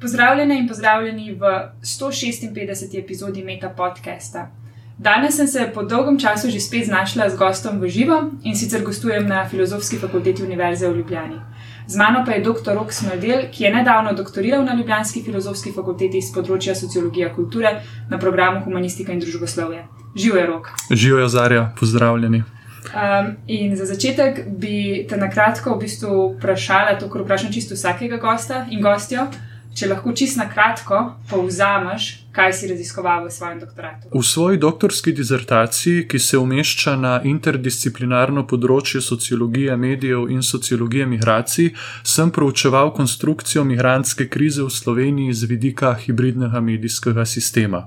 Pozdravljene in pozdravljeni v 156. epizodi Meta podcasta. Danes sem se po dolgem času že spet znašla z gostom v živo in sicer gostujem na Filozofski fakulteti Univerze v Ljubljani. Z mano pa je dr. Rok Smrdel, ki je nedavno doktoriral na Ljubljanski filozofski fakulteti iz področja sociologije kulture na programu Humanistika in družboslovje. Živo je rok. Živo je Zarja, pozdravljeni. Um, in za začetek bi te na kratko v bistvu vprašala, to, kar vprašam čisto vsakega gosta in gostjo, če lahko čisto na kratko povzameš, kaj si raziskoval v svojem doktoratu? V svoji doktorski dizertaciji, ki se umešča na interdisciplinarno področje sociologije medijev in sociologije migracij, sem proučeval konstrukcijo migranske krize v Sloveniji z vidika hibridnega medijskega sistema.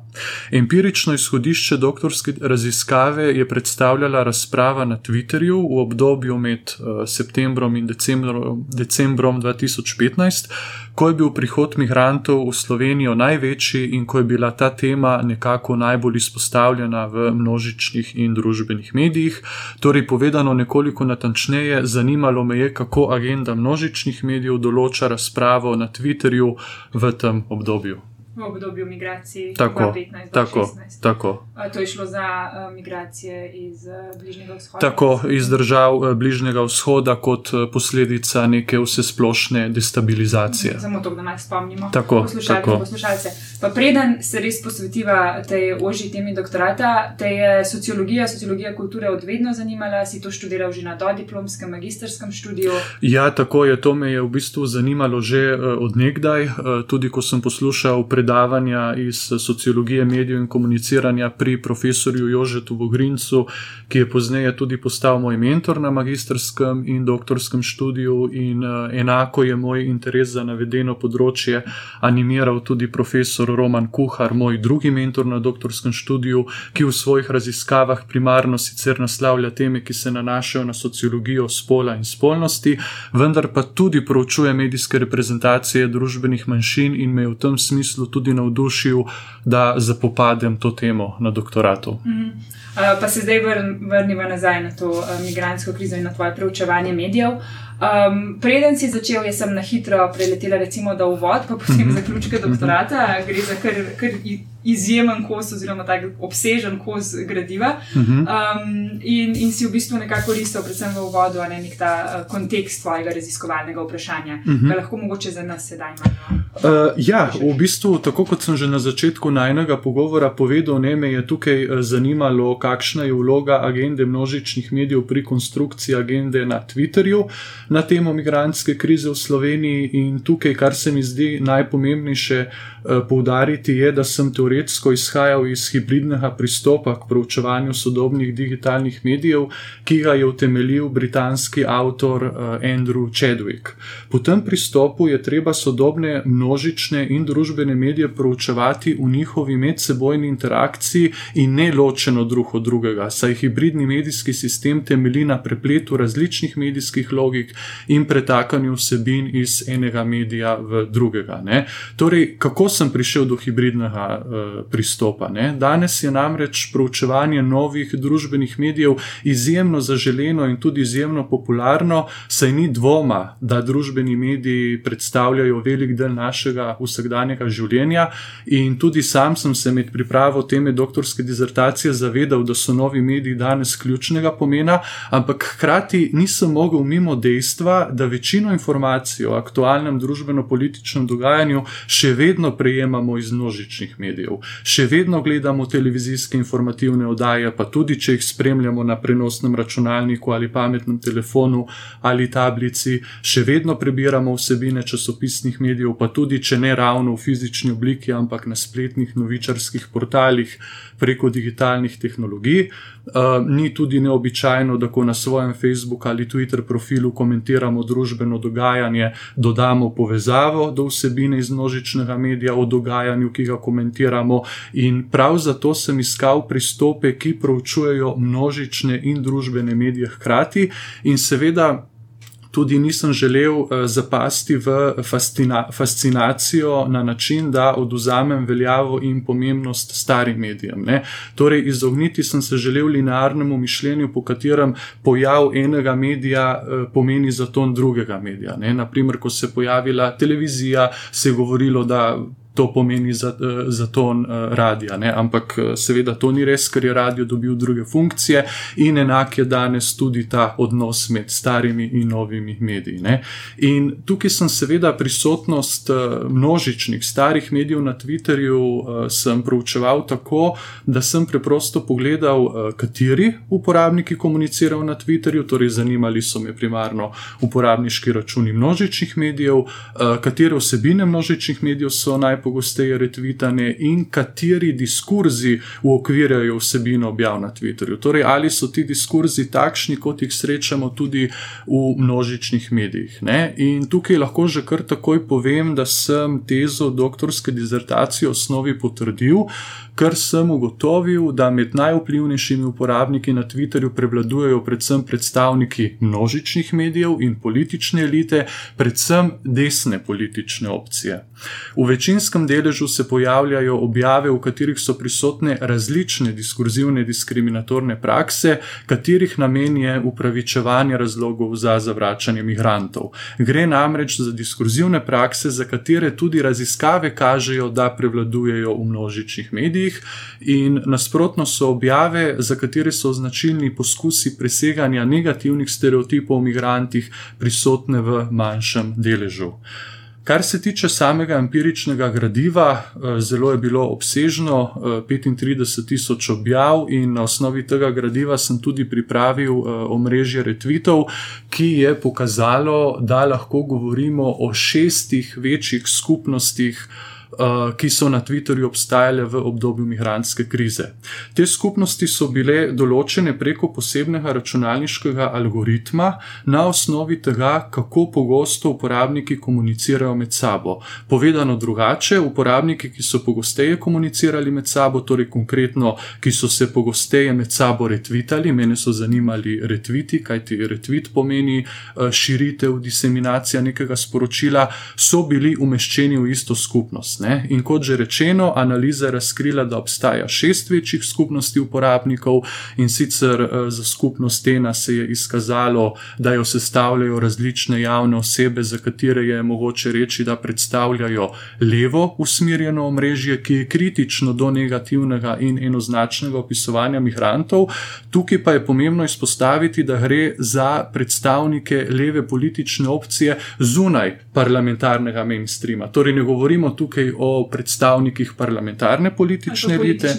Empirično izhodišče doktorske raziskave je predstavljala razprava na Twitterju v obdobju med uh, septembrom in decembrom, decembrom 2015, ko je bil prihod migrantov v Slovenijo največji in ko je bil bila ta tema nekako najbolj izpostavljena v množičnih in družbenih medijih. Torej, povedano nekoliko natančneje, zanimalo me je, kako agenda množičnih medijev določa razpravo na Twitterju v tem obdobju v obdobju migracij, tako, 2015 tako, do 2016. tako. To je šlo za migracije iz Bližnjega vzhoda. Tako iz držav Bližnjega vzhoda, kot posledica neke vsesplošne destabilizacije. Samo to, da naj spomnimo. Tako, tako. poslušalce. Pa preden se res posvetiva tej ožji temi doktorata, te je sociologija, sociologija kulture odvedno zanimala, si to študiral že na dodiplomskem, magistrskem študiju. Ja, tako je, to me je v bistvu zanimalo že odnegdaj, tudi ko sem poslušal pred predavanja iz sociologije medijev in komuniciranja pri profesorju Jožetu Vogrincu, ki je pozneje tudi postal moj mentor na magistrskem in doktorskem študiju, in uh, enako je moj interes za navedeno področje animiral tudi profesor Roman Kuhar, moj drugi mentor na doktorskem študiju, ki v svojih raziskavah primarno sicer naslavlja teme, ki se nanašajo na sociologijo spola in spolnosti, vendar pa tudi proučuje medijske reprezentacije družbenih manjšin in me je v tem smislu tudi navdušil, da zapopadem to temo na doktoratu. Mm -hmm. uh, pa se zdaj vrn, vrnimo nazaj na to uh, migransko krizo in na tvoje preučevanje medijev. Um, preden si začel, jaz sem na hitro preletela, recimo, da uvod, pa potem mm -hmm. zaključke doktorata. Gre za kar, kar izjemen kos, oziroma tako obsežen kos gradiva. Um, in, in si v bistvu nekako risal, predvsem v uvodu, ne nek ta uh, kontekst tvojega raziskovalnega vprašanja. Mm -hmm. Lahko mogoče za nas sedaj malo. Uh, ja, v bistvu, tako kot sem že na začetku najnega pogovora povedal, ne me je tukaj zanimalo, kakšna je vloga agende množičnih medijev pri konstrukciji agende na Twitterju na temo migranske krize v Sloveniji. In tukaj, kar se mi zdi najpomembnejše uh, poudariti, je, da sem teoretsko izhajal iz hibridnega pristopa k proučevanju sodobnih digitalnih medijev, ki ga je utemeljil britanski avtor uh, Andrew Chadwick. Po tem pristopu je treba sodobne množične in družbene medije proučevati v njihovi medsebojni interakciji in ne ločeno drug od drugega, saj hibridni medijski sistem temelji na prepletu različnih medijskih logik in pretakanju vsebin iz enega medija v drugega. Ne? Torej, kako sem prišel do hibridnega uh, pristopa? Ne? Danes je namreč proučevanje novih družbenih medijev izjemno zaželeno in tudi izjemno popularno, saj ni dvoma, da družbeni mediji predstavljajo velik del našega vsakdanjega življenja. In tudi sam sem se med pripravo teme doktorske dizertacije zavedal, da so novi mediji danes ključnega pomena, ampak hkrati nisem mogel mimo dejstva, da večino informacij o aktualnem družbeno-političnem dogajanju še vedno prejemamo iz množičnih medijev. Še vedno gledamo televizijske informativne oddaje, pa tudi če jih spremljamo na prenosnem računalniku ali pametnem telefonu ali tablici, še vedno prebiramo vsebine časopisnih medijev, pa tudi če ne ravno v fizični obliki, ampak na spletnih novičarskih portalih preko digitalnih tehnologij. Uh, ni tudi neobičajno, da ko na svojem Facebook ali Twitter profilu komentiramo družbeno dogajanje, dodamo povezavo do vsebine iz množičnega medija o dogajanju, ki ga komentiramo. In prav zato sem iskal pristope, ki proučujejo množične in družbene medije hkrati in seveda. Tudi nisem želel uh, zapasti v fascina fascinacijo na način, da oduzamem veljavo in pomembnost starim medijem. Ne? Torej, izogniti sem se želel linearnemu mišljenju, po katerem pojav enega medija uh, pomeni zaton drugega medija. Ne? Naprimer, ko se je pojavila televizija, se je govorilo, da to pomeni za, eh, za ton eh, radia. Ne? Ampak eh, seveda to ni res, ker je radio dobil druge funkcije in enak je danes tudi ta odnos med starimi in novimi mediji. Ne? In tukaj sem seveda prisotnost množičnih starih medijev na Twitterju sem proučeval tako, da sem preprosto pogledal, kateri uporabniki komunicirajo na Twitterju, torej zanimali so me primarno uporabniški računi množičnih medijev, katere vsebine množičnih medijev so najprej najpogosteje retvitane in kateri diskurzi uokvirjajo vsebino objav na Twitterju. Torej, ali so ti diskurzi takšni, kot jih srečamo tudi v množičnih medijih. Ne? In tukaj lahko že kar takoj povem, da sem tezo doktorske dizertacije v osnovi potrdil ker sem ugotovil, da med najvplivnejšimi uporabniki na Twitterju prevladujejo predvsem predstavniki množičnih medijev in politične elite, predvsem desne politične opcije. V večinskem deležu se pojavljajo objave, v katerih so prisotne različne diskurzivne diskriminatorne prakse, katerih namen je upravičevanje razlogov za zavračanje migrantov. Gre namreč za diskurzivne prakse, za katere tudi raziskave kažejo, da prevladujejo v množičnih medijih, in nasprotno so objave, za katere so značilni poskusi preseganja negativnih stereotipov o migrantih, prisotne v manjšem deležu. Kar se tiče samega empiričnega gradiva, eh, zelo je bilo obsežno, 35 eh, tisoč objav, in na osnovi tega gradiva sem tudi pripravil eh, omrežje retvitev, ki je pokazalo, da lahko govorimo o šestih večjih skupnostih. Eh, ki so na Twitterju obstajale v obdobju migranske krize. Te skupnosti so bile določene preko posebnega računalniškega algoritma na osnovi tega, kako pogosto uporabniki komunicirajo med sabo. Povedano drugače, uporabniki, ki so pogosteje komunicirali med sabo, torej konkretno, ki so se pogosteje med sabo retvitali, mene so zanimali retviti, kajti retvit pomeni eh, širitev, diseminacija nekega sporočila, so bili umeščeni v isto skupnost. Ne? In kot že rečeno, analiza razkrila, da obstaja šest večjih skupnosti uporabnikov in sicer eh, za skupnost Tena se je izkazalo, da jo sestavljajo različne javne osebe, za katere je mogoče reči, da predstavljajo levo usmerjeno omrežje, ki je kritično do negativnega in enoznačnega opisovanja migrantov. Tukaj pa je pomembno izpostaviti, da gre za predstavnike leve politične opcije zunaj parlamentarnega mainstreama. Torej, ne govorimo tukaj o predstavnikih parlamentarne politične elite.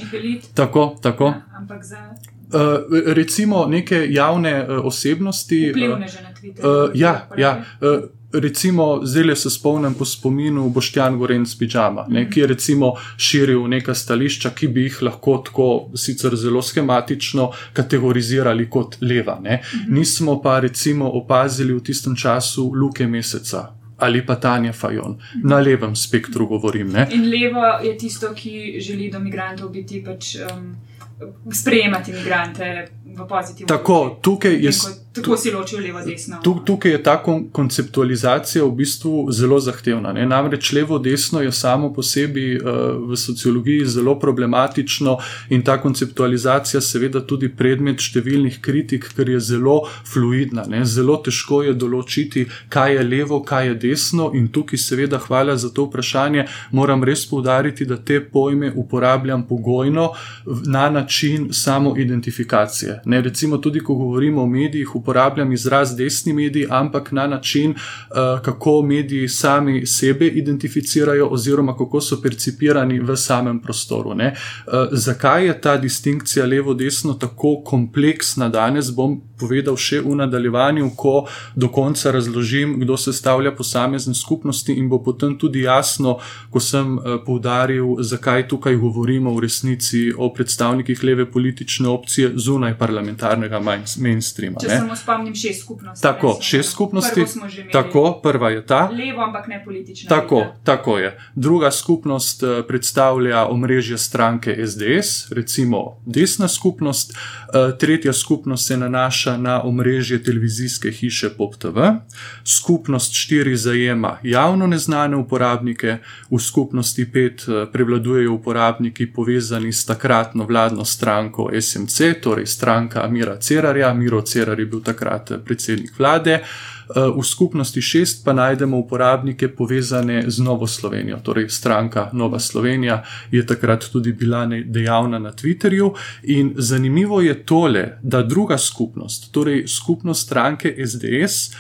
Tako, tako. Ja, ampak za. Uh, recimo neke javne uh, osebnosti. Vplivne že na Twitterju. Uh, ja, ja. Uh, recimo, zdaj se spomnim po spominu Boštjan Gorenc Pidžama, ne, -hmm. ki je recimo širil neka stališča, ki bi jih lahko tako sicer zelo schematično kategorizirali kot leva. Mm -hmm. Nismo pa recimo opazili v tistem času luke meseca ali pa Tanja Fajon. Na levem spektru govorim. Ne? In levo je tisto, ki želi do migrantov biti pač. Um, Sprejemati imigrante v pozitivno. Tako, tukaj je. Tako si ločijo levo, desno. Tukaj je ta konceptualizacija v bistvu zelo zahtevna. Ne? Namreč levo, desno je samo po sebi uh, v sociologiji zelo problematično in ta konceptualizacija seveda tudi predmet številnih kritik, ker je zelo fluidna. Ne? Zelo težko je določiti, kaj je levo, kaj je desno in tukaj seveda hvala za to vprašanje. Moram res povdariti, da te pojme uporabljam pogojno na način samo identifikacije. Ne? Recimo tudi, ko govorimo o medijih, uporabljam izraz desni mediji, ampak na način, uh, kako mediji sami sebe identificirajo, oziroma kako so percipirani v samem prostoru. Uh, zakaj je ta distinkcija levo-desno tako kompleksna danes, bom povedal še v nadaljevanju, ko do konca razložim, kdo sestavlja posamezne skupnosti in bo potem tudi jasno, ko sem uh, poudaril, zakaj tukaj govorimo v resnici o predstavnikih leve politične opcije zunaj parlamenta parlamentarnega mainstreama. Če samo spomnim, šest skupnosti. Tako, šest skupnosti. Imeli, tako, prva je ta. Levo, ampak ne politična. Tako, tako je. Druga skupnost uh, predstavlja omrežje stranke SDS, recimo desna skupnost. Uh, tretja skupnost se nanaša na omrežje televizijske hiše PopTV. Skupnost štiri zajema javno neznane uporabnike, v skupnosti pet uh, prevladujejo uporabniki povezani s takratno vladno stranko SMC, torej stranka Mira Cerarja. Miro Cerar je bil takrat predsednik vlade. V skupnosti šest pa najdemo uporabnike povezane z Novo Slovenijo, torej stranka Nova Slovenija je takrat tudi bila dejavna na Twitterju. In zanimivo je tole, da druga skupnost, torej skupnost stranke SDS,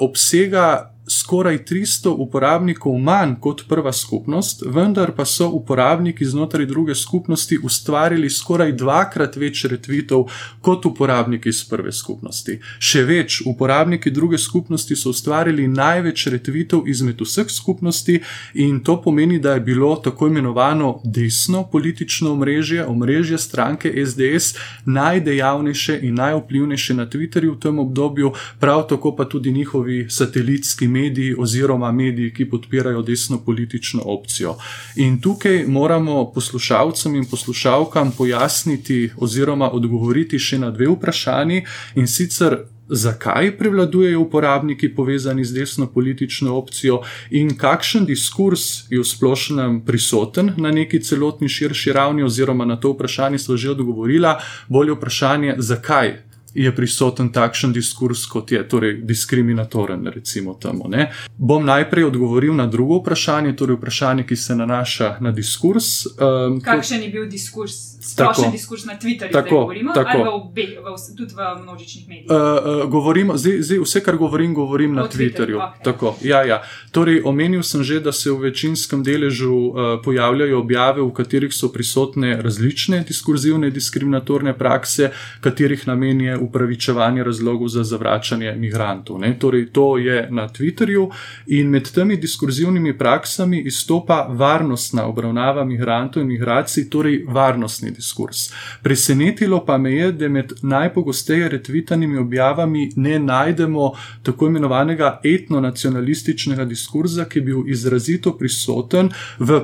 obsega skoraj 300 uporabnikov manj kot prva skupnost, vendar pa so uporabniki znotraj druge skupnosti ustvarili skoraj dvakrat več retvitev kot uporabniki iz prve skupnosti. Še več, uporabniki druge skupnosti so ustvarili največ retvitev izmed vseh skupnosti in to pomeni, da je bilo tako imenovano desno politično omrežje, omrežje stranke SDS, najdejavnejše in najvplivnejše na Twitterju v tem obdobju, prav tako pa tudi njihovi satelitski mediji oziroma mediji, ki podpirajo desno politično opcijo. In tukaj moramo poslušalcem in poslušalkam pojasniti oziroma odgovoriti še na dve vprašanji in sicer. Zakaj prevladujejo uporabniki povezani z desno politično opcijo in kakšen diskurs je v splošnem prisoten na neki celotni širši ravni, oziroma na to vprašanje smo že odgovorili, bolje vprašanje, zakaj je prisoten takšen diskurs, kot je torej diskriminatoren, recimo temu. Ne. Bom najprej odgovoril na drugo vprašanje, torej vprašanje, ki se nanaša na diskurs. Um, Kakšen je bil diskurs? splošen diskurs na Twitterju, tako, govorimo, tako. ali v obe, v, tudi v množičnih medijih? Uh, uh, govorimo, zdaj, zdaj, vse, kar govorim, govorim o na Twitterju. Okay. Tako, ja, ja. Torej, omenil sem že, da se v večinskem deležu uh, pojavljajo objave, v katerih so prisotne različne diskurzivne diskriminatorne prakse, katerih namen je upravičevanje razlogov za zavračanje migrantov. Ne? Torej, to je na Twitterju in med temi diskurzivnimi praksami izstopa varnostna obravnava migrantov in migracij, torej varnostni diskurs. Presenetilo pa me je, da med najpogosteje retvitanimi objavami ne najdemo tako imenovanega etnonacionalističnega diskurza, ki je bil izrazito prisoten v,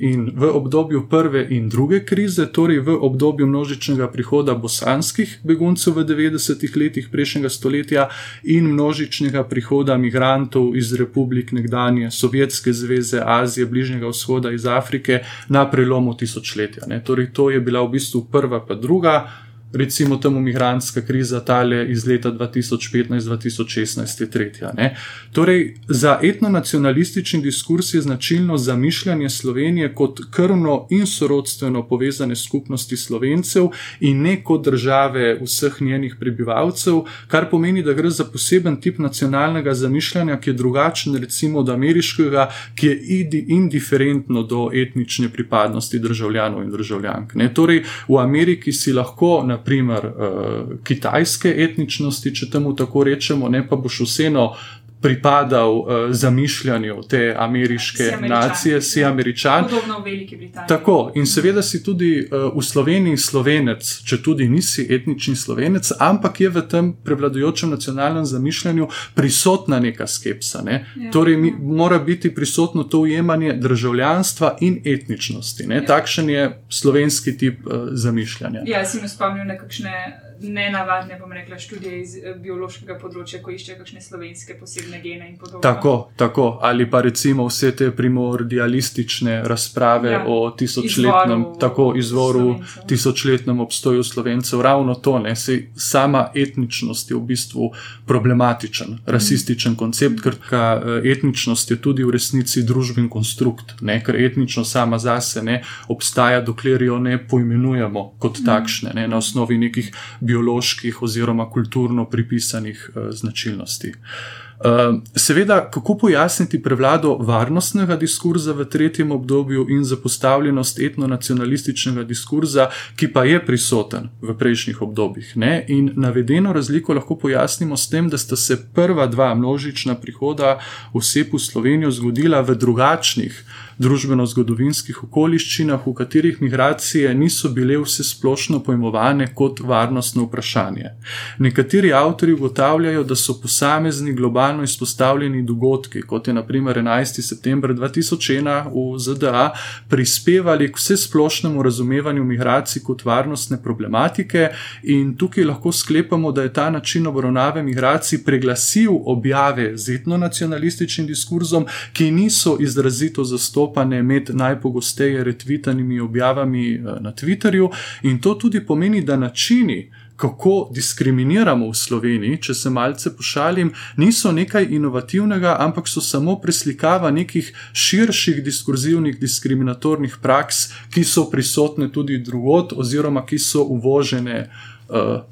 in, v obdobju prve in druge krize, torej v obdobju množičnega prihoda bosanskih beguncev v 90-ih letih prejšnjega stoletja in množičnega prihoda migrantov iz republik nekdanje Sovjetske zveze, Azije, Bližnjega vzhoda, iz Afrike na prelomu tisočletja. Ne. Torej, to je bila v bistvu prva, pa druga recimo temu migranska kriza, tale iz leta 2015-2016, je tretja. Ne? Torej, za etnonacionalistični diskurs je značilno zamišljanje Slovenije kot krvno in sorodstveno povezane skupnosti slovencev in ne kot države vseh njenih prebivalcev, kar pomeni, da gre za poseben tip nacionalnega zamišljanja, ki je drugačen recimo od ameriškega, ki je indiferentno do etnične pripadnosti državljanov in državljank. Ne? Torej, v Ameriki si lahko na naprimer, uh, kitajske etničnosti, če temu tako rečemo, ne pa boš vseeno pripadal uh, zamišljanju te ameriške si nacije, si ja. američan. Podobno v Veliki Britaniji. Tako in seveda si tudi uh, v Sloveniji slovenec, če tudi nisi etnični slovenec, ampak je v tem prevladujočem nacionalnem zamišljanju prisotna neka skepsa. Ne? Ja, torej, mi, ja. mora biti prisotno to ujemanje državljanstva in etničnosti. Ja. Takšen je slovenski tip uh, zamišljanja. Ja, si me spomnil na kakšne ne navadne, bom rekla, študije iz eh, biološkega področja, ko iščejo kakšne slovenske posebne gene in podobno. Tako, tako. ali pa recimo vse te primordialistične razprave ja, o tisočletnem, izvoru tako izvoru, slovencev. tisočletnem obstoju slovencev. Ravno to, ne, se sama etničnost je v bistvu problematičen, rasističen mm. koncept, ker eh, etničnost je tudi v resnici družben konstrukt, ne, ker etničnost sama zase ne obstaja, dokler jo ne poimenujemo kot mm. takšne, ne, na osnovi nekih bioloških oziroma kulturno pripisanih uh, značilnosti. Uh, seveda, kako pojasniti prevlado varnostnega diskurza v tretjem obdobju in zapostavljenost etnonacionalističnega diskurza, ki pa je prisoten v prejšnjih obdobjih. Ne? In navedeno razliko lahko pojasnimo s tem, da sta se prva dva množična prihoda oseb v Slovenijo zgodila v drugačnih družbeno-zgodovinskih okoliščinah, v katerih migracije niso bile vse splošno pojmovane kot varnostno vprašanje. Nekateri avtori ugotavljajo, da so posamezni globalno izpostavljeni dogodki, kot je naprimer 11. september 2001 v ZDA, prispevali k vse splošnemu razumevanju migracij kot varnostne problematike, in tukaj lahko sklepamo, da je ta način obravnave migracij preglasil objave z etnonacionalističnim diskurzom, ki niso izrazito zastopani zastopane med najpogosteje retvitanimi objavami eh, na Twitterju, in to tudi pomeni, da načini, kako diskriminiramo v Sloveniji, če se malce pošalim, niso nekaj inovativnega, ampak so samo preslikava nekih širših diskurzivnih diskriminatornih praks, ki so prisotne tudi drugot, oziroma ki so uvožene uh,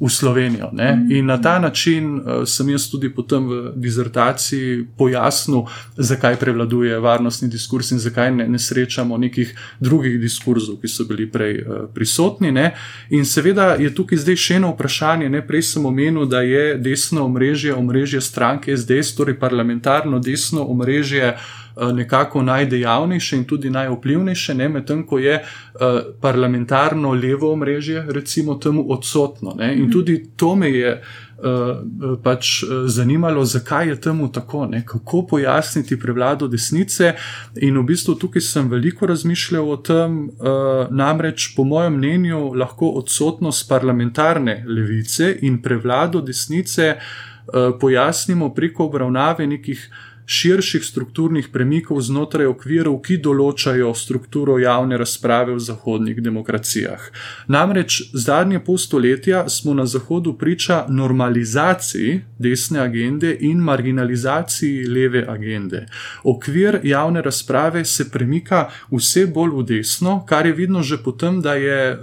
v Slovenijo. Mm. In na ta način uh, sem jaz tudi potem v dizertaciji pojasnil, zakaj prevladuje varnostni diskurs in zakaj ne, ne srečamo nekih drugih diskurzov, ki so bili prej uh, prisotni. Ne? In seveda je tukaj zdaj še eno vprašanje. Ne? Prej sem omenil, da je desno omrežje, omrežje stranke SDS, torej parlamentarno desno omrežje. Eh, nekako najdejavnejše in tudi najvplivnejše, medtem ko je uh, parlamentarno levo omrežje, recimo, temu odsotno. Ne? In mhm. tudi to me je. Uh, pač zanimalo, zakaj je temu tako, ne? kako pojasniti prevlado desnice. In v bistvu tukaj sem veliko razmišljal o tem, uh, namreč po mojem mnenju lahko odsotnost parlamentarne levice in prevlado desnice uh, pojasnimo preko obravnave nekih širših strukturnih premikov znotraj okvirov, ki določajo strukturo javne razprave v zahodnih demokracijah. Namreč zadnje pol stoletja smo na Zahodu priča normalizaciji desne agende in marginalizaciji leve agende. Okvir javne razprave se premika vse bolj v desno, kar je vidno že potem, da je eh,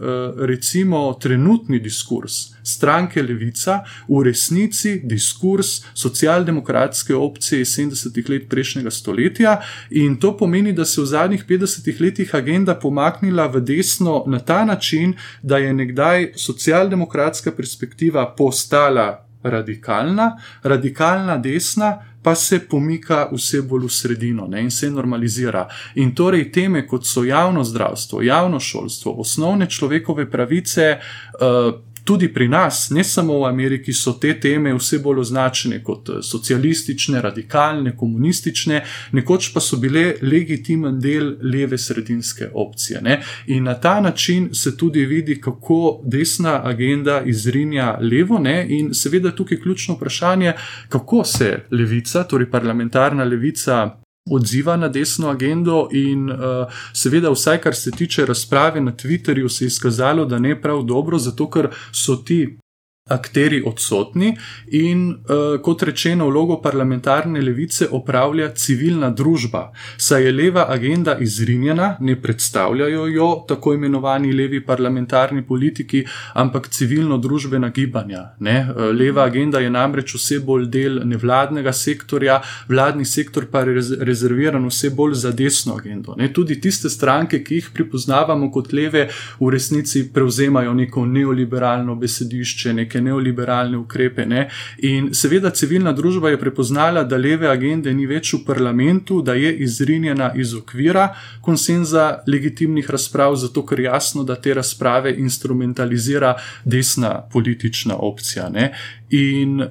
recimo trenutni diskurs stranke Levica v resnici diskurs socialdemokratske opcije iz 70-ih let prejšnjega stoletja. In to pomeni, da se je v zadnjih 50 letih agenda pomaknila v desno na ta način, da je nekdaj socialdemokratska perspektiva postala radikalna, radikalna desna. Pa se pomika vse bolj v sredino ne, in se normalizira. In torej teme, kot so javno zdravstvo, javno šolstvo, osnovne človekove pravice, uh, tudi pri nas, ne samo v Ameriki, so te teme vse bolj označene kot eh, socialistične, radikalne, komunistične, nekoč pa so bile legitimen del leve sredinske opcije. Ne? In na ta način se tudi vidi, kako desna agenda izrinja levo, ne? in seveda tukaj je ključno vprašanje, kako se levica, torej parlamentarna levica, odziva na desno agendo, in uh, seveda, vsaj kar se tiče razprave na Twitterju, se je izkazalo, da ne prav dobro, zato ker so ti akteri odsotni in, uh, kot rečeno, vlogo parlamentarne levice opravlja civilna družba. Saj je leva agenda izrinjena, ne predstavljajo jo tako imenovani levi parlamentarni politiki, ampak civilno-družbena gibanja. Ne? Uh, leva agenda je namreč vse bolj del nevladnega sektorja, vladni sektor pa je rezerviran vse bolj za desno agendo. Ne? Tudi tiste stranke, ki jih pripoznavamo kot leve, v resnici prevzemajo neko neoliberalno besedišče, neke neke neoliberalne ukrepe. Ne? In seveda civilna družba je prepoznala, da leve agende ni več v parlamentu, da je izrinjena iz okvira konsenza legitimnih razprav, zato ker jasno, da te razprave instrumentalizira desna politična opcija. Ne? In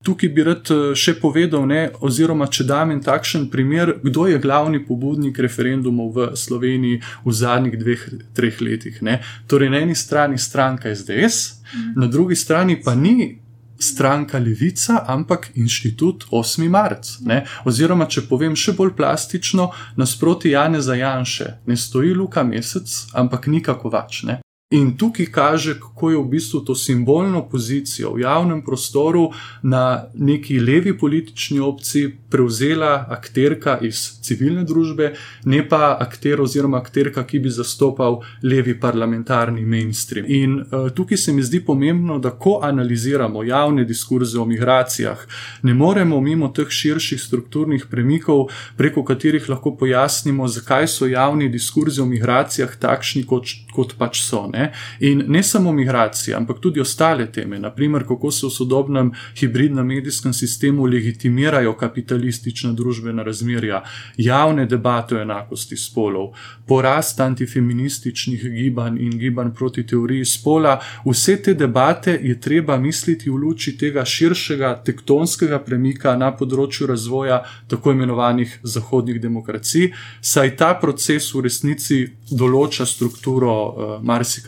Tukaj bi rad eh, še povedal, ne, oziroma če dam en takšen primer, kdo je glavni pobudnik referendumov v Sloveniji v zadnjih dveh, treh letih. Ne. Torej, na eni strani stranka SDS, na drugi strani pa ni stranka Levica, ampak inštitut 8. marec. Ne. Oziroma, če povem še bolj plastično, nasproti Jane Zajanše ne stoji Luka Mesec, ampak nikako več. In tukaj kaže, kako je v bistvu to simbolno pozicijo v javnem prostoru na neki levi politični opciji prevzela akterka iz civilne družbe, ne pa akter oziroma akterka, ki bi zastopal levi parlamentarni mainstream. In uh, tukaj se mi zdi pomembno, da ko analiziramo javne diskurze o migracijah, ne moremo mimo teh širših strukturnih premikov, preko katerih lahko pojasnimo, zakaj so javni diskurzi o migracijah takšni, kot, kot pač so. Ne? In ne samo migracije, ampak tudi ostale teme, naprimer, kako se v sodobnem hibridnem medijskem sistemu legitimirajo kapitalistična družbena razmerja, javne debate o enakosti spolov, porast antifeminističnih gibanj in gibanj proti teoriji spola. Vse te debate je treba misliti v luči tega širšega tektonskega premika na področju razvoja tako imenovanih zahodnih demokracij, saj ta proces v resnici določa strukturo uh,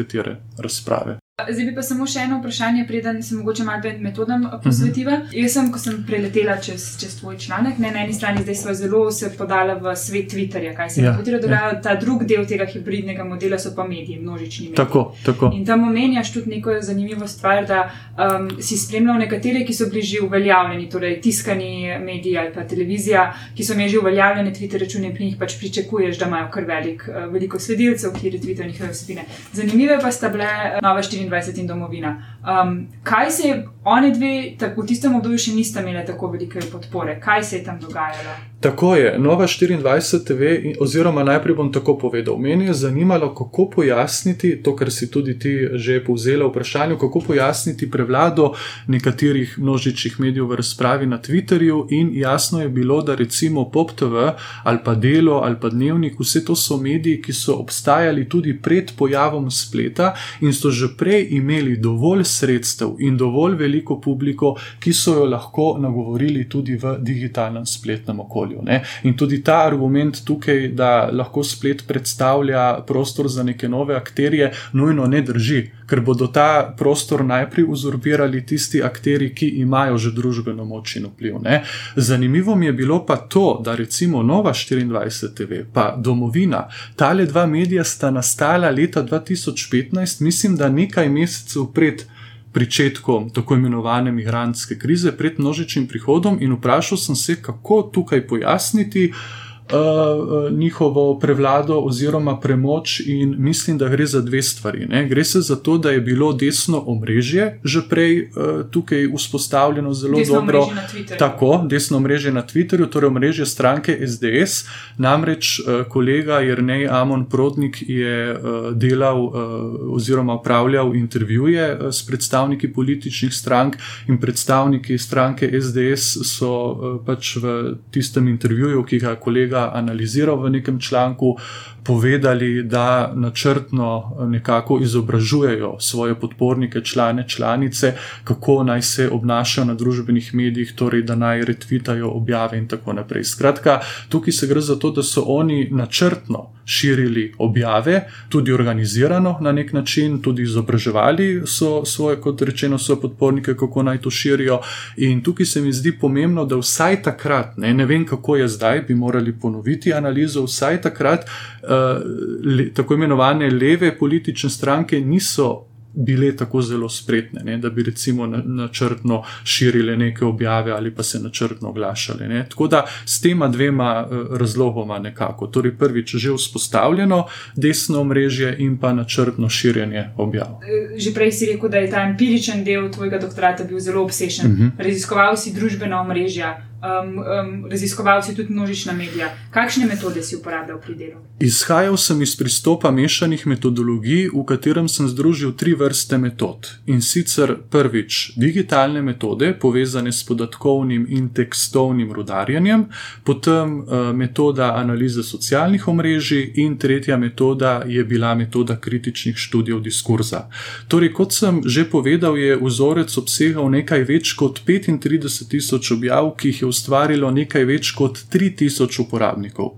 marsikatere razprave. Zdaj bi pa samo še eno vprašanje, preden se mogoče malo metodam posvetiva. Uh mhm. -huh. Jaz sem, ko sem preletela čez, čez tvoj članek, ne, na eni strani zdaj smo zelo se podala v svet Twitterja, kaj se je ja, zgodilo. Ja. Ta drugi del tega hibridnega modela so pa mediji, množični mediji. Tako, tako. In tam omenjaš tudi neko zanimivo stvar, da um, si spremljal nekatere, ki so bili že uveljavljeni, torej tiskani mediji ali pa televizija, ki so imeli že uveljavljene Twitter račune in pri njih pač pričakuješ, da imajo kar velik, uh, veliko sledilcev, ki retweetajo njihove vsebine. Zanimive pa sta bile uh, nove 24. 24 in domovina. Um, kaj se je, oni dve, tako v tistem obdobju še niste imeli tako velike podpore, kaj se je tam dogajalo? Tako je, Nova 24 TV, oziroma najprej bom tako povedal. Meni je zanimalo, kako pojasniti to, kar si tudi ti že povzela v vprašanju, kako pojasniti prevlado nekaterih množičnih medijev v razpravi na Twitterju. In jasno je bilo, da recimo Pop TV ali pa Delo ali pa Dnevnik, vse to so mediji, ki so obstajali tudi pred pojavom spleta in so že prej imeli dovolj sredstev in dovolj veliko publiko, ki so jo lahko nagovorili tudi v digitalnem spletnem okolju. Ne? In tudi ta argument tukaj, da lahko splet predstavlja prostor za neke nove akterje, nujno ne drži, ker bodo ta prostor najprej uzurbirali tisti akteri, ki imajo že družbeno moč in vpliv. Ne? Zanimivo mi je bilo pa to, da recimo Nova 24 TV, pa domovina, tale dva medija sta nastala leta 2015, mislim, da nekaj mesecev pred pričetkom tako imenovane migrantske krize, pred množičnim prihodom, in vprašal sem se, kako tukaj pojasniti, uh, njihovo prevlado oziroma premoč, in mislim, da gre za dve stvari. Ne? Gre se za to, da je bilo desno omrežje že prej uh, tukaj vzpostavljeno zelo desno dobro. Tako, desno omrežje na Twitterju, torej omrežje stranke SDS. Namreč uh, kolega Jrnej Amon Prodnik je uh, delal uh, oziroma upravljal intervjuje uh, s predstavniki političnih strank in predstavniki stranke SDS so uh, pač v tistem intervjuju, ki ga kolega analiziral v nekem članku, povedali, da načrtno nekako izobražujejo svoje podpornike, člane, članice, kako naj se obnašajo na družbenih medijih, torej da naj retvitajo objave in tako naprej. Skratka, tukaj se gre za to, da so oni načrtno širili objave, tudi organizirano na nek način, tudi izobraževali so svoje, kot rečeno, svoje podpornike, kako naj to širijo. In tukaj se mi zdi pomembno, da vsaj takrat, ne, ne vem kako je zdaj, bi morali ponoviti analizo, vsaj takrat le, tako imenovane leve politične stranke niso bile tako zelo spretne, ne, da bi recimo načrtno širile neke objave ali pa se načrtno oglašale. Ne. Tako da s tema dvema eh, razlogoma nekako. Torej, prvič že vzpostavljeno desno mrežje in pa načrtno širjenje objav. Eh, že prej si rekel, da je ta empiričen del tvojega doktorata bil zelo obsežen. Uh mhm. -huh. Raziskoval si družbena omrežja, um, um, raziskovalci tudi množična medija. Kakšne metode si uporabljal pri delu? Izhajal sem iz pristopa mešanih metodologij, v katerem sem združil tri vrste metod. In sicer prvič digitalne metode, povezane s podatkovnim in tekstovnim rudarjenjem, potem uh, metoda analize socialnih omrežij, in tretja metoda je bila metoda kritičnih študijev diskurza. Torej, kot sem že povedal, je vzorec obsegal nekaj več kot 35 tisoč objav, ki jih je ustvarilo nekaj več kot 3000 uporabnikov.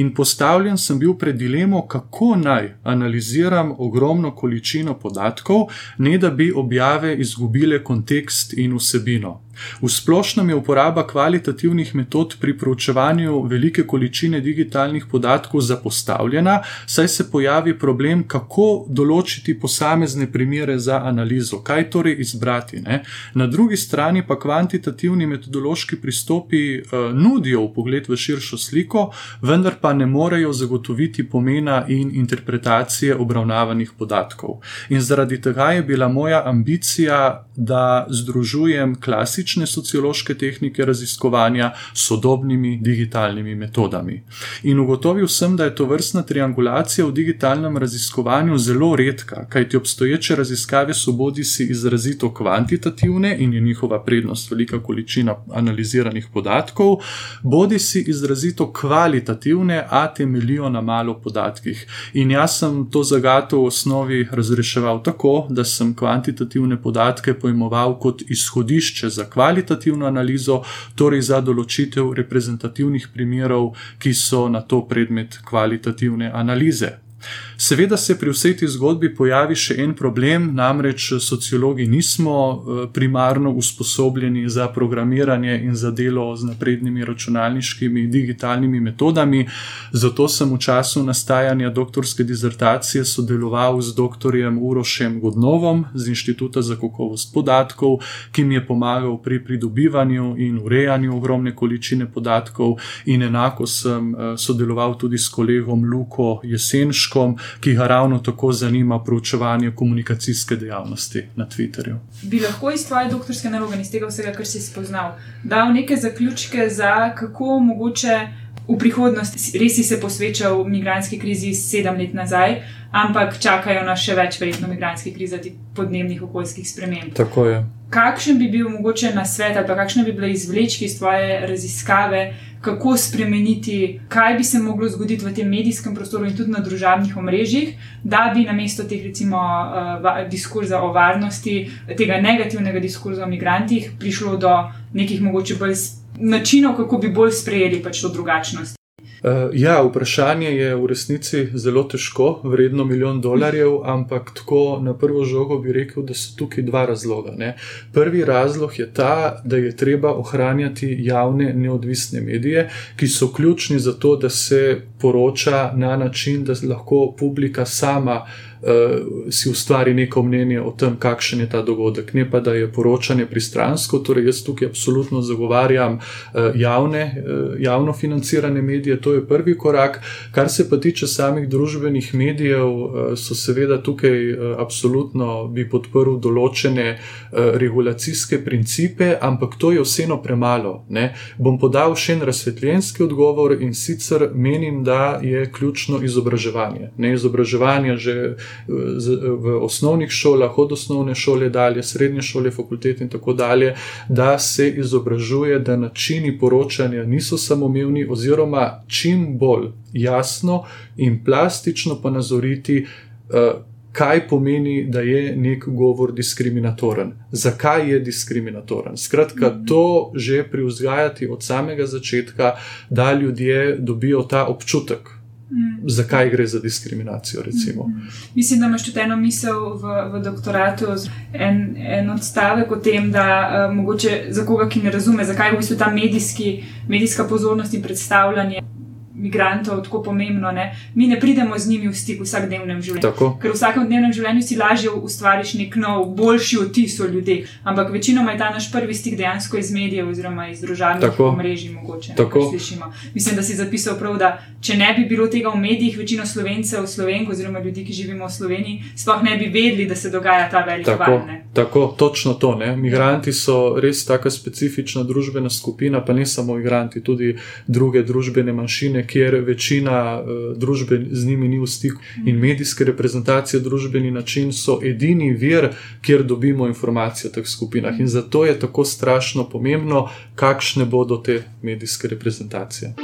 In postavljen sem bil pred dilemo, kako naj analiziram ogromno količino podatkov, ne da bi objave izgubile kontekst in vsebino. V splošnem je uporaba kvalitativnih metod pri proučevanju velike količine digitalnih podatkov zapostavljena, saj se pojavi problem, kako določiti posamezne primere za analizo, kaj torej izbrati. Ne? Na drugi strani pa kvantitativni metodološki pristopi uh, nudijo pogled v širšo sliko, vendar pa ne morejo zagotoviti pomena in interpretacije obravnavanih podatkov. In zaradi tega je bila moja ambicija, da združujem klasične sociološke tehnike raziskovanja s sodobnimi digitalnimi metodami. In ugotovil sem, da je to vrstna triangulacija v digitalnem raziskovanju zelo redka, kajti obstoječe raziskave so bodi si izrazito kvantitativne in je njihova prednost velika količina analiziranih podatkov, bodi si izrazito kvalitativne, a temeljijo na malo podatkih. In jaz sem to zagato v osnovi razreševal tako, da sem kvantitativne podatke pojmoval kot izhodišče za kvalitativno analizo, torej za določitev reprezentativnih primerov, ki so na to predmet kvalitativne analize. Seveda se pri vsej tej zgodbi pojavi še en problem, namreč sociologi nismo eh, primarno usposobljeni za programiranje in za delo z naprednimi računalniškimi digitalnimi metodami. Zato sem v času nastajanja doktorske dizertacije sodeloval z dr. Urošem Godnovom z Inštituta za kakovost podatkov, ki mi je pomagal pri pridobivanju in urejanju ogromne količine podatkov, in enako sem eh, sodeloval tudi s kolegom Luko Jesenškom ki ga ravno tako zanima proučevanje komunikacijske dejavnosti na Twitterju. Bi lahko iz tvoje doktorske naloge in iz tega vsega, kar si spoznal, dal neke zaključke za kako mogoče v prihodnosti res si se posvečal migranski krizi sedem let nazaj, ampak čakajo nas še več, verjetno, migranskih kriz, tudi podnebnih okoljskih sprememb. Tako je. Kakšen bi bil mogoče na svet, ali kakšne bi bile izvlečke iz tvoje raziskave, kako spremeniti, kaj bi se moglo zgoditi v tem medijskem prostoru in tudi na družabnih omrežjih, da bi namesto teh, recimo, uh, diskurza o varnosti, tega negativnega diskurza o migrantih, prišlo do nekih mogoče bolj načinov, kako bi bolj sprejeli pač to drugačnost. Uh, ja, vprašanje je v resnici zelo težko, vredno milijon dolarjev, ampak tako na prvo žogo bi rekel, da so tukaj dva razloga. Ne. Prvi razlog je ta, da je treba ohranjati javne neodvisne medije, ki so ključni za to, da se poroča na način, da lahko publika sama uh, si ustvari neko mnenje o tem, kakšen je ta dogodek, ne pa da je poročanje pristransko. Torej, jaz tukaj absolutno zagovarjam uh, javne, uh, javno financirane medije, to je prvi korak. Kar se pa tiče samih družbenih medijev, uh, so seveda tukaj uh, absolutno bi podprl določene uh, regulacijske principe, ampak to je vseeno premalo. Ne? Bom podal še en razsvetljenski odgovor in sicer menim, da je ključno izobraževanje. Ne izobraževanje že v osnovnih šolah, od osnovne šole dalje, srednje šole, fakultete in tako dalje, da se izobražuje, da načini poročanja niso samoumevni, oziroma čim bolj jasno in plastično pa nazoriti. Eh, kaj pomeni, da je nek govor diskriminatoren? Zakaj je diskriminatoren? Skratka, mhm. to že privzgajati od samega začetka, da ljudje dobijo ta občutek, Mm. Zakaj gre za diskriminacijo? Mm. Mislim, da imaš tudi eno misel v, v doktoratu, en, en odstavek o tem, da uh, mogoče za koga, ki ne razume, zakaj v bistvu ta medijski, medijska pozornost in predstavljanje migrantov tako pomembno. Ne? Mi ne pridemo z njimi v stik v vsakdnevnem življenju. Tako. Ker v vsakodnevnem življenju si lažje ustvariš nek nov, boljši vtis o ljudeh. Ampak večinoma je ta naš prvi stik dejansko iz medijev oziroma iz družbenih omrežij. Mogoče, ne, Mislim, da si zapisal prav, da če ne bi bilo tega v medijih, večino slovencev, slovenk oziroma ljudi, ki živimo v Sloveniji, sploh ne bi vedeli, da se dogaja ta velik val. Tako, točno to. Ne? Migranti so res tako specifična družbena skupina, pa ne samo migranti, tudi druge družbene manjšine, kjer večina uh, družbe z njimi ni v stiku. In mhm. medijske reprezentacije, družbeni način so edini vir, kjer dobimo informacije o teh skupinah. In zato je tako strašno pomembno, kakšne bodo te medijske reprezentacije.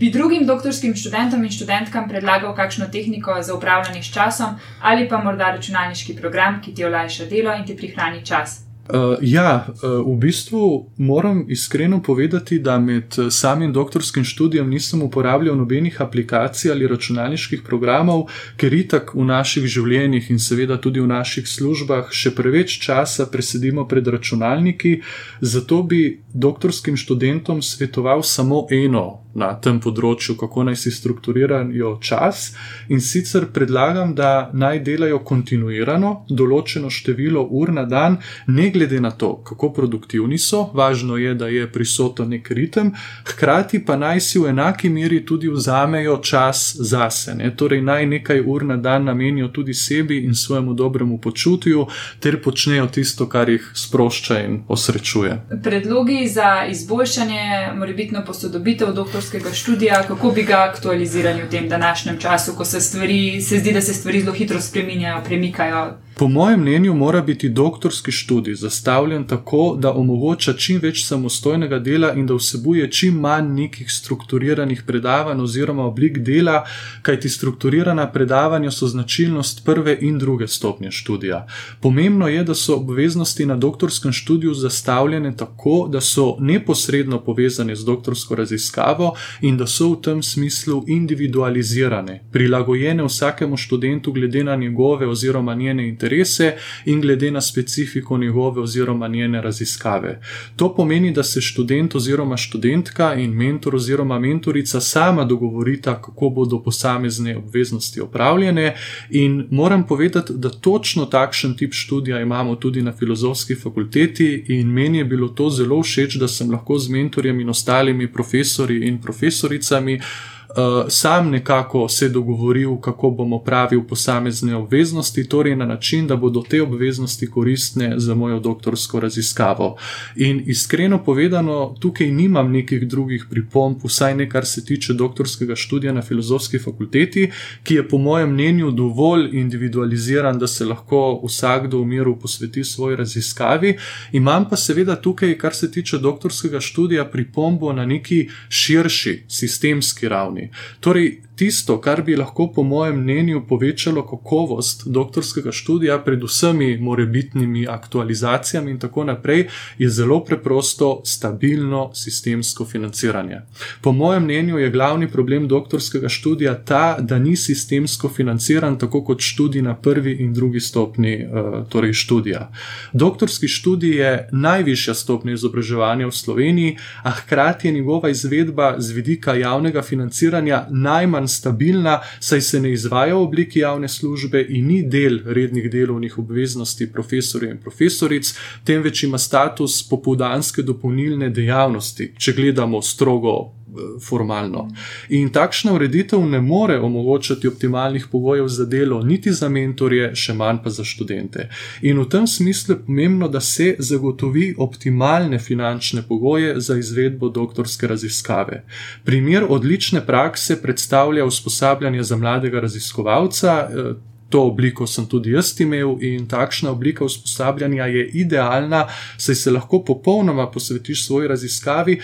Bi drugim doktorskim študentom in študentkam predlagal kakšno tehniko za upravljanje s časom ali pa morda računalniški program, ki ti olajša delo in ti prihrani čas? Uh, ja, uh, v bistvu moram iskreno povedati, da med eh, samim doktorskim študijem nisem uporabljal nobenih aplikacij ali računalniških programov, ker itak v naših življenjih in seveda tudi v naših službah še preveč časa presedimo pred računalniki. Zato bi doktorskim študentom svetoval samo eno na tem področju, kako naj si strukturirajo čas. In sicer predlagam, da naj delajo kontinuirano, določeno število ur na dan, ne glede na to, kako produktivni so, važno je, da je prisoten nek ritem, hkrati pa naj si v enaki meri tudi vzamejo čas zase. Ne? Torej, naj nekaj ur na dan namenijo tudi sebi in svojemu dobremu počutju, ter počnejo tisto, kar jih sprošča in osrečuje. Predlogi za izboljšanje, morebitno posodobitev doktorskega doktorskega študija, kako bi ga aktualizirali v tem današnjem času, ko se stvari, se zdi, da se stvari zelo hitro spreminjajo, premikajo. Po mojem mnenju mora biti doktorski študij zastavljen tako, da omogoča čim več samostojnega dela in da vsebuje čim manj nekih strukturiranih predavanj oziroma oblik dela, kajti strukturirana predavanja so značilnost prve in druge stopnje študija. Pomembno je, da so obveznosti na doktorskem študiju zastavljene tako, da so neposredno povezane z doktorsko raziskavo in da so v tem smislu individualizirane, prilagojene vsakemu študentu glede na njegove oziroma njene interese interese in glede na specifiko njegove oziroma njene raziskave. To pomeni, da se študent oziroma študentka in mentor oziroma mentorica sama dogovorita, kako bodo posamezne obveznosti opravljene. In moram povedati, da točno takšen tip študija imamo tudi na filozofski fakulteti, in meni je bilo to zelo všeč, da sem lahko z mentorjem in ostalimi profesori in profesoricami. Eh, sam nekako se dogovoril, kako bom opravil posamezne obveznosti, torej na način, da bodo te obveznosti koristne za mojo doktorsko raziskavo. In iskreno povedano, tukaj nimam nekih drugih pripomb, vsaj ne kar se tiče doktorskega študija na filozofski fakulteti, ki je po mojem mnenju dovolj individualiziran, da se lahko vsakdo v miru posveti svoji raziskavi. Imam pa seveda tukaj, kar se tiče doktorskega študija, pripombo na neki širši sistemski ravni Únii, ktorý tisto, kar bi lahko, po mojem mnenju, povečalo kakovost doktorskega študija, predvsem morebitnimi aktualizacijami in tako naprej, je zelo preprosto stabilno sistemsko financiranje. Po mojem mnenju je glavni problem doktorskega študija ta, da ni sistemsko financiran tako kot študij na prvi in drugi stopni eh, torej študija. Doktorski študij je najvišja stopnja izobraževanja v Sloveniji, a hkrati je njegova izvedba z vidika javnega financiranja najmanj stabilna, saj se ne izvaja v obliki javne službe in ni del rednih delovnih obveznosti profesorjev in profesoric, temveč ima status popoldanske dopolnilne dejavnosti, če gledamo strogo formalno. In takšna ureditev ne more omogočati optimalnih pogojev za delo, niti za mentorje, še manj pa za študente. In v tem smislu je pomembno, da se zagotovi optimalne finančne pogoje za izvedbo doktorske raziskave. Primer odlične prakse predstavlja usposabljanje za mladega raziskovalca. Eh, to obliko sem tudi jaz imel, in takšna oblika usposabljanja je idealna, saj se lahko popolnoma posvetiš svoji raziskavi,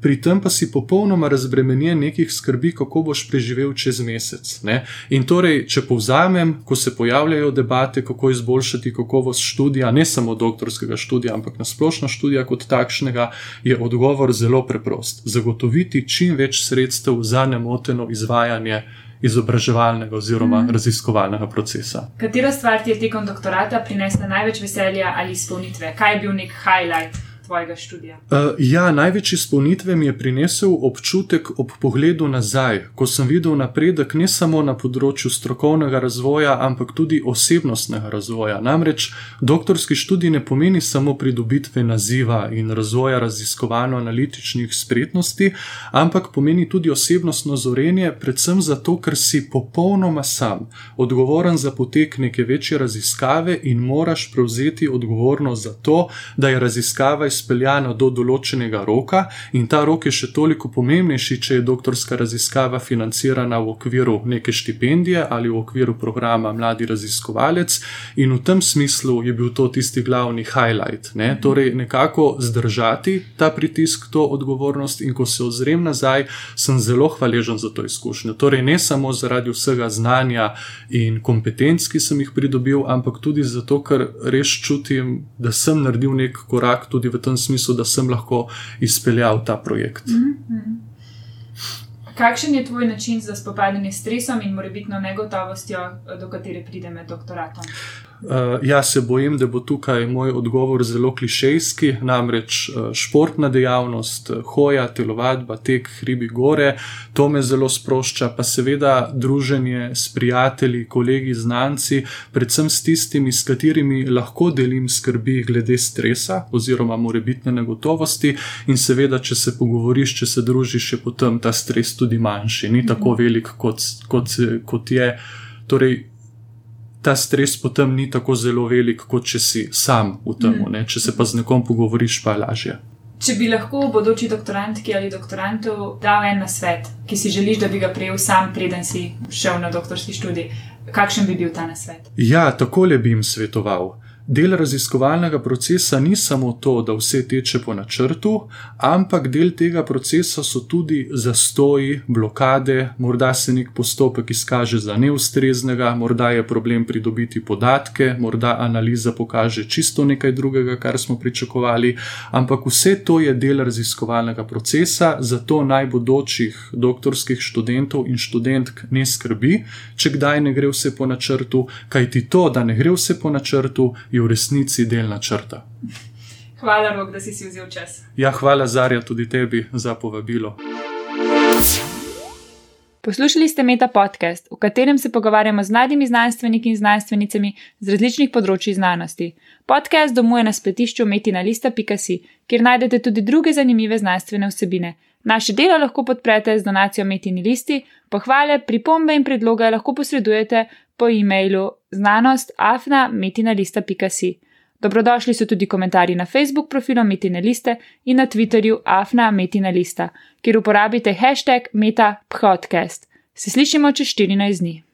pri tem pa si popolnoma razbremenjen nekih skrbi, kako boš preživel čez mesec. Ne? In torej, če povzamem, ko se pojavljajo debate, kako izboljšati kakovost študija, ne samo doktorskega študija, ampak na splošno študija kot takšnega, je odgovor zelo preprost: zagotoviti čim več sredstev za nemoteno izvajanje. Izobraževalnega oziroma mm. raziskovalnega procesa. Katera stvar ti je tekom doktorata prinesla največ veselja ali izpolnitve? Kaj je bil nek highlight? Tvojega študija? Uh, ja, največji izpolnitve mi je prinesel občutek ob pogledu nazaj, ko sem videl napredek ne samo na področju strokovnega razvoja, ampak tudi osebnostnega razvoja. Namreč doktorski študij ne pomeni samo pridobitve naziva in razvoja raziskovalno-analitičnih spretnosti, ampak pomeni tudi osebnostno zorenje, predvsem zato, ker si popolnoma sam odgovoren za potek neke večje raziskave in moraš prevzeti odgovornost za to, da je raziskava iz izpeljana do določenega roka, in ta rok je še toliko pomembnejši, če je doktorska raziskava financirana v okviru neke štipendije ali v okviru programa Mladi raziskovalec, in v tem smislu je bil to tisti glavni highlight. Ne? Torej, nekako zdržati ta pritisk, to odgovornost, in ko se ozrem nazaj, sem zelo hvaležen za to izkušnjo. Torej, ne samo zaradi vsega znanja in kompetenc, ki sem jih pridobil, ampak tudi zato, ker res čutim, da sem naredil nek korak tudi v tem smislu, da sem lahko izpeljal ta projekt. Mm -hmm. Kakšen je tvoj način za spopadanje s stresom in morebitno negotovostjo, do katere pride med doktoratom? Uh, jaz se bojim, da bo tukaj moj odgovor zelo klišejski, namreč uh, športna dejavnost, hoja, telovadba, tek, hribi gore, to me zelo sprošča, pa seveda druženje s prijatelji, kolegi, znanci, predvsem s tistimi, s katerimi lahko delim skrbi glede stresa oziroma morebitne negotovosti in seveda, če se pogovoriš, če se družiš, je potem ta stres tudi manjši, ni tako mhm. velik, kot, kot, kot je. Torej, ta stres potem ni tako zelo velik, kot če si sam v tem. Mm. Če se pa z nekom pogovoriš, pa je lažje. Če bi lahko bodoči doktorantki ali doktorantu dal en nasvet, ki si želiš, da bi ga prejel sam, preden si šel na doktorski študij, kakšen bi bil ta nasvet? Ja, takole bi jim svetoval. Del raziskovalnega procesa ni samo to, da vse teče po načrtu, ampak del tega procesa so tudi zastoji, blokade, morda se nek postopek izkaže za neustreznega, morda je problem pridobiti podatke, morda analiza pokaže čisto nekaj drugega, kar smo pričakovali, ampak vse to je del raziskovalnega procesa, zato naj bodočih doktorskih študentov in študentk ne skrbi, če kdaj ne gre vse po načrtu, kajti to, da ne gre vse po načrtu, je v resnici del načrta. Hvala, Rok, da si, si vzel čas. Ja, hvala, Zarja, tudi tebi za povabilo. Poslušali ste Meta podcast, v katerem se pogovarjamo z mladimi znanstveniki in znanstvenicami z različnih področji znanosti. Podcast domuje na spletišču metinalista.si, kjer najdete tudi druge zanimive znanstvene vsebine. Naše delo lahko podprete z donacijo Metini listi, pohvale, pripombe in predloge lahko posredujete po e-mailu znanost.afna.metina.si. Dobrodošli so tudi komentarji na Facebook profilu Metina Liste in na Twitterju Afna Metina Lista, kjer uporabite hashtag MetaPodcast. Se slišimo čez 14 dni.